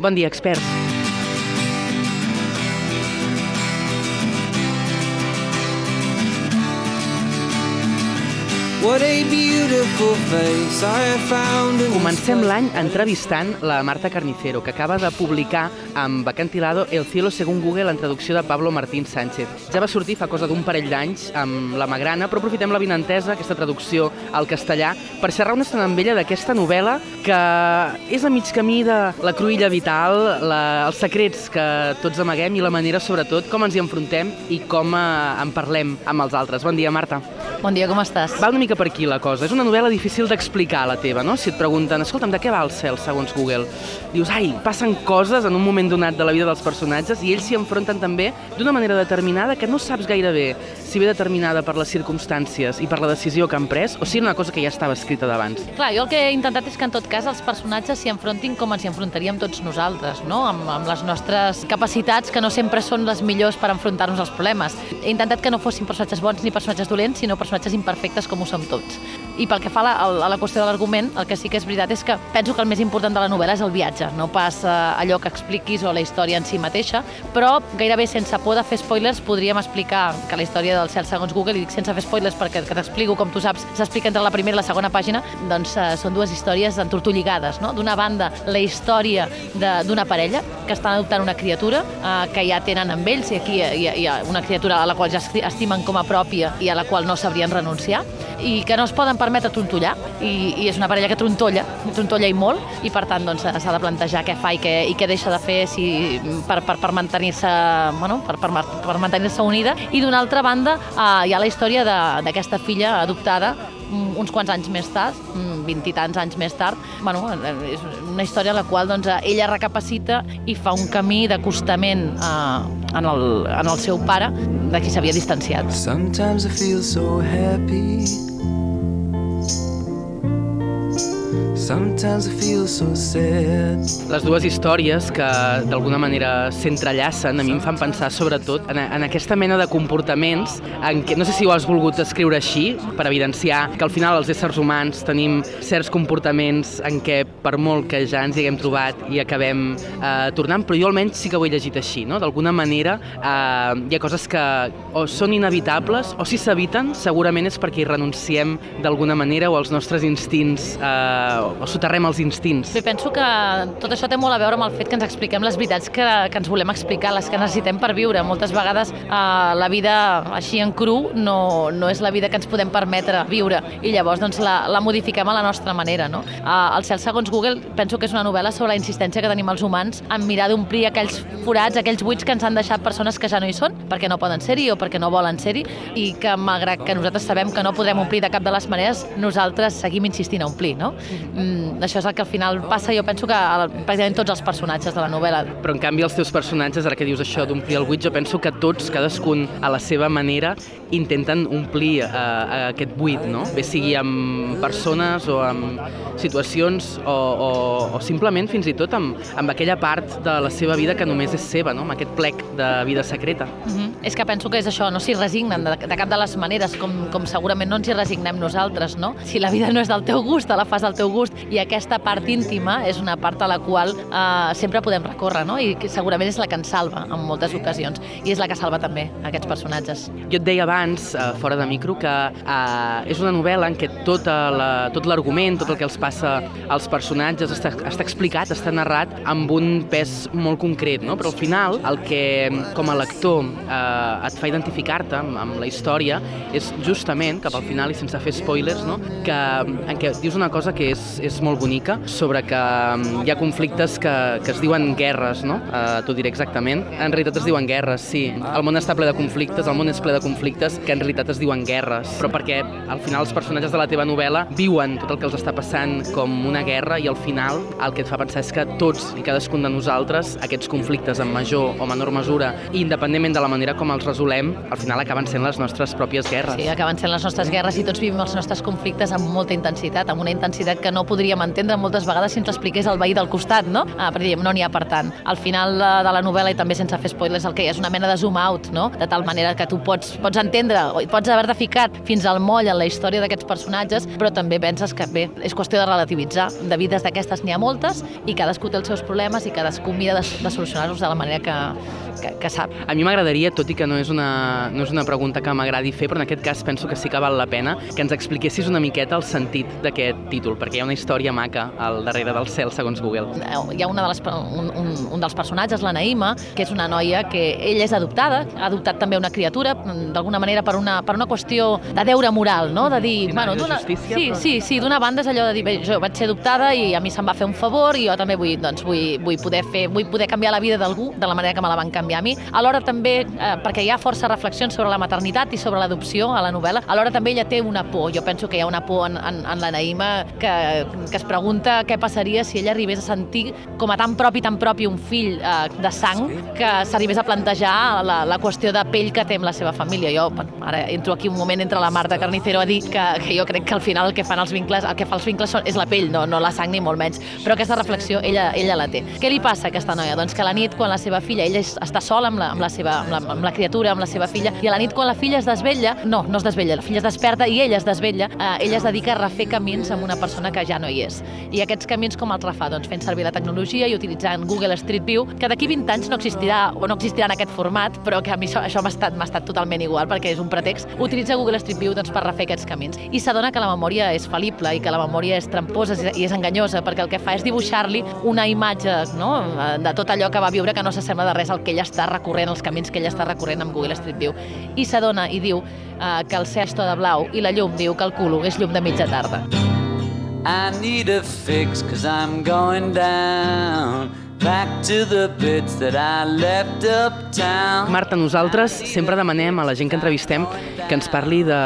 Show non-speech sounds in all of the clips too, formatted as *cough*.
Bon dia, experts. Comencem l'any entrevistant la Marta Carnicero, que acaba de publicar amb Acantilado El cielo según Google en traducció de Pablo Martín Sánchez. Ja va sortir fa cosa d'un parell d'anys amb La Magrana, però aprofitem la vinentesa, aquesta traducció al castellà, per xerrar una estona amb ella d'aquesta novel·la que és a mig camí de la cruïlla vital, la, els secrets que tots amaguem i la manera, sobretot, com ens hi enfrontem i com eh, en parlem amb els altres. Bon dia, Marta. Bon dia, com estàs? Va una mica per aquí la cosa. És una novel·la difícil d'explicar, la teva, no? Si et pregunten, escolta'm, de què va el cel, segons Google? Dius, ai, passen coses en un moment donat de la vida dels personatges i ells s'hi enfronten també d'una manera determinada que no saps gaire bé si ve determinada per les circumstàncies i per la decisió que han pres o si era una cosa que ja estava escrita d'abans. Clar, jo el que he intentat és que en tot cas els personatges s'hi enfrontin com ens hi enfrontaríem tots nosaltres, no? Amb, amb les nostres capacitats que no sempre són les millors per enfrontar-nos als problemes. He intentat que no fossin personatges bons ni personatges dolents, sinó personatges imperfectes com ho som tots. I pel que fa a la, a la qüestió de l'argument, el que sí que és veritat és que penso que el més important de la novel·la és el viatge, no pas eh, allò que expliquis o la història en si mateixa, però gairebé sense por de fer spoilers podríem explicar que la història del cel segons Google, i dic sense fer spoilers perquè que t'explico, com tu saps, s'explica entre la primera i la segona pàgina, doncs eh, són dues històries entortolligades, no? D'una banda, la història d'una parella que estan adoptant una criatura eh, que ja tenen amb ells, i aquí hi ha, hi ha una criatura a la qual ja estimen com a pròpia i a la qual no sabrien renunciar, i que no es poden permetre trontollar, i, i és una parella que trontolla, trontolla i molt, i per tant doncs, s'ha de plantejar què fa i què, i què deixa de fer si, per, per, per mantenir-se bueno, per, per, per mantenir-se unida, i d'una altra banda eh, hi ha la història d'aquesta filla adoptada mm, uns quants anys més tard, mm, vint i tants anys més tard, bueno, és una història en la qual doncs, ella recapacita i fa un camí d'acostament eh, en, el, en el seu pare de qui s'havia distanciat. Sometimes I feel so happy. Sometimes I feel so sad. Les dues històries que d'alguna manera s'entrellacen a mi em fan pensar sobretot en, en aquesta mena de comportaments en què, no sé si ho has volgut escriure així per evidenciar que al final els éssers humans tenim certs comportaments en què per molt que ja ens hi haguem trobat i acabem eh, tornant, però jo almenys sí que ho he llegit així, no? D'alguna manera eh, hi ha coses que o són inevitables o si s'eviten segurament és perquè hi renunciem d'alguna manera o els nostres instints eh, o soterrem els instints. Bé, penso que tot això té molt a veure amb el fet que ens expliquem les veritats que, que ens volem explicar, les que necessitem per viure. Moltes vegades eh, la vida així en cru no, no és la vida que ens podem permetre viure i llavors doncs, la, la modifiquem a la nostra manera. No? Eh, el cel segons Google penso que és una novel·la sobre la insistència que tenim els humans en mirar d'omplir aquells forats, aquells buits que ens han deixat persones que ja no hi són, perquè no poden ser-hi o perquè no volen ser-hi, i que malgrat que nosaltres sabem que no podrem omplir de cap de les maneres, nosaltres seguim insistint a omplir. No? Mm, això és el que al final passa, jo penso que a, pràcticament tots els personatges de la novel·la. Però en canvi els teus personatges, ara que dius això d'omplir el buit, jo penso que tots, cadascun a la seva manera, intenten omplir uh, aquest buit, no? Bé sigui amb persones o amb situacions o, o, o simplement fins i tot amb, amb aquella part de la seva vida que només és seva, no? amb aquest plec de vida secreta. Mm -hmm. És que penso que és això, no s'hi resignen de, de cap de les maneres, com, com segurament no ens hi resignem nosaltres, no? Si la vida no és del teu gust, te la fas del teu gust, i aquesta part íntima és una part a la qual eh, sempre podem recórrer, no? I que segurament és la que ens salva en moltes ocasions, i és la que salva també aquests personatges. Jo et deia abans, eh, fora de micro, que eh, és una novel·la en què tota la, tot l'argument, tot el que els passa als personatges està, està explicat, està narrat amb un pes molt concret, no? però al final el que com a lector eh, et fa identificar-te amb, amb la història és justament, cap al final i sense fer spoilers, no? que, en què dius una cosa que és, és molt bonica sobre que um, hi ha conflictes que, que es diuen guerres, no? Uh, T'ho diré exactament. En realitat es diuen guerres, sí. El món està ple de conflictes, el món és ple de conflictes que en realitat es diuen guerres, però perquè al final els personatges de la teva novel·la viuen tot el que els està passant com una guerra i al final el que et fa pensar és que tots i cadascun de nosaltres aquests conflictes en major o menor mesura, independentment de la manera com els resolem, al final acaben sent les nostres pròpies guerres. Sí, acaben sent les nostres guerres i tots vivim els nostres conflictes amb molta intensitat, amb una intensitat que no podríem entendre moltes vegades si ens expliqués el veí del costat, no? Ah, però diríem, no n'hi ha per tant. Al final de, de la novel·la, i també sense fer spoilers, el que hi ha és una mena de zoom out, no? De tal manera que tu pots, pots entendre, o pots haver-te ficat fins al moll en la història d'aquests personatges, però també penses que, bé, és qüestió de relativitzar. De vides d'aquestes n'hi ha moltes i cadascú té els seus problemes i cadascú mira de, de solucionar-los de la manera que, que, que sap. A mi m'agradaria, tot i que no és una, no és una pregunta que m'agradi fer, però en aquest cas penso que sí que val la pena que ens expliquessis una miqueta el sentit d'aquest títol, perquè hi ha una història maca al darrere del cel, segons Google. Hi ha una de les, un, un, un dels personatges, la Naïma, que és una noia que ella és adoptada, ha adoptat també una criatura, d'alguna manera per una, per una qüestió de deure moral, no? de dir... Sí, bueno, justícia, sí, però... sí, sí, d'una banda és allò de dir, bé, jo vaig ser adoptada i a mi se'm va fer un favor i jo també vull, doncs, vull, vull, poder, fer, vull poder canviar la vida d'algú de la manera que me la van canviar a mi. Alhora també, eh, perquè hi ha força reflexions sobre la maternitat i sobre l'adopció a la novel·la, alhora també ella té una por. Jo penso que hi ha una por en, en, en la Naïma que, que es pregunta què passaria si ella arribés a sentir com a tan propi, tan propi un fill eh, de sang que s'arribés a plantejar la, la qüestió de pell que té amb la seva família. Jo, bueno, ara entro aquí un moment entre la Marta Carnicero a dir que, que jo crec que al final el que fan els vincles, el que fa els vincles són, és la pell, no, no la sang ni molt menys. Però aquesta reflexió ella, ella la té. Què li passa a aquesta noia? Doncs que la nit, quan la seva filla, ella està sola amb la, amb la, seva, amb la, amb la criatura, amb la seva filla, i a la nit quan la filla es desvella, no, no es desvella, la filla es desperta i ella es desvella, eh, ella es dedica a refer camins amb una persona que ja no hi és. I aquests camins com els refà? Doncs fent servir la tecnologia i utilitzant Google Street View, que d'aquí 20 anys no existirà o no existirà en aquest format, però que a mi això, això m'ha estat, estat totalment igual perquè és un pretext. Utilitza Google Street View doncs, per refer aquests camins. I s'adona que la memòria és fal·lible i que la memòria és tramposa i és enganyosa, perquè el que fa és dibuixar-li una imatge no? de tot allò que va viure que no s'assembla de res al que ella està recorrent, els camins que ella està recorrent amb Google Street View. I s'adona i diu eh, que el cel està de blau i la llum, diu, calculo, és llum de mitja tarda. I need a fix cause I'm going down Back to the bits that I left uptown Marta, nosaltres sempre demanem a la gent que entrevistem que ens parli de,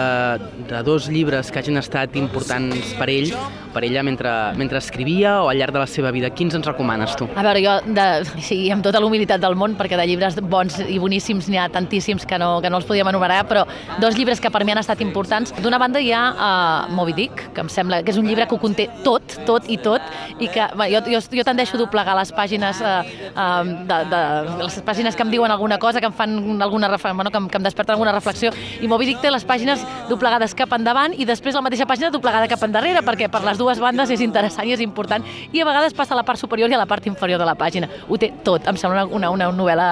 de dos llibres que hagin estat importants per ell, per ella mentre, mentre escrivia o al llarg de la seva vida. Quins ens recomanes tu? A veure, jo, de, sí, amb tota l'humilitat del món, perquè de llibres bons i boníssims n'hi ha tantíssims que no, que no els podíem enumerar, però dos llibres que per mi han estat importants. D'una banda hi ha uh, Moby Dick, que em sembla que és un llibre que ho conté tot, tot i tot, i que bueno, jo, jo, jo tendeixo a doblegar les pàgines eh, eh, de, de, les pàgines que em diuen alguna cosa, que em fan alguna bueno, que, em, que em desperten alguna reflexió, i Moby Dick té les pàgines doblegades cap endavant i després la mateixa pàgina doblegada cap endarrere, perquè per les dues bandes és interessant i és important, i a vegades passa a la part superior i a la part inferior de la pàgina. Ho té tot, em sembla una, una, una novel·la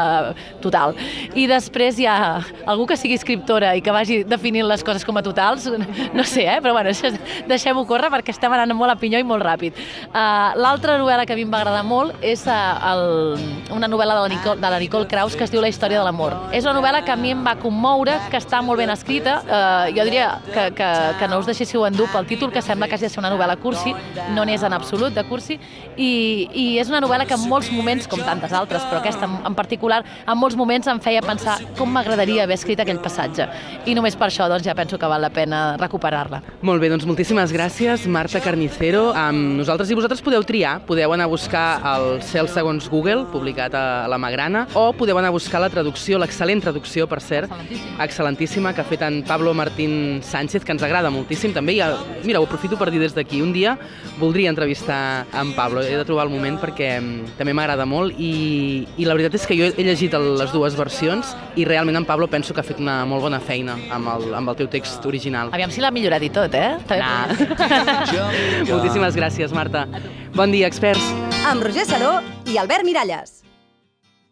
total. I després hi ha algú que sigui escriptora i que vagi definint les coses com a totals, no sé, eh? però bueno, deixem-ho córrer perquè estem anant molt a pinyó i molt ràpid. Uh, L'altra novel·la que a mi em va agradar molt és uh, el, una novel·la de la, Nicole, de la Nicole Kraus que es diu La història de l'amor. És una novel·la que a mi em va commoure, que està molt ben escrita. Eh, jo diria que, que, que no us deixéssiu endur pel títol, que sembla que hagi de ser una novel·la cursi, no n'és en absolut de cursi, i, i és una novel·la que en molts moments, com tantes altres, però aquesta en, en particular, en molts moments em feia pensar com m'agradaria haver escrit aquell passatge. I només per això doncs, ja penso que val la pena recuperar-la. Molt bé, doncs moltíssimes gràcies, Marta Carnicero. Amb nosaltres i vosaltres podeu triar, podeu anar a buscar el cel segons Google, publicat a la Magrana, o podeu anar a buscar la traducció, l'excel·lent traducció, per cert, Excel·lentíssima. excel·lentíssima, que ha fet en Pablo Martín Sánchez, que ens agrada moltíssim també. I, mira, ho aprofito per dir des d'aquí. Un dia voldria entrevistar en Pablo, he de trobar el moment perquè mm, també m'agrada molt i, i la veritat és que jo he llegit el, les dues versions i realment en Pablo penso que ha fet una molt bona feina amb el, amb el teu text original. Aviam si l'ha millorat i tot, eh? Nah. *laughs* Moltíssimes gràcies, Marta. Bon dia, experts. amb Roger Saló i Albert Miralles.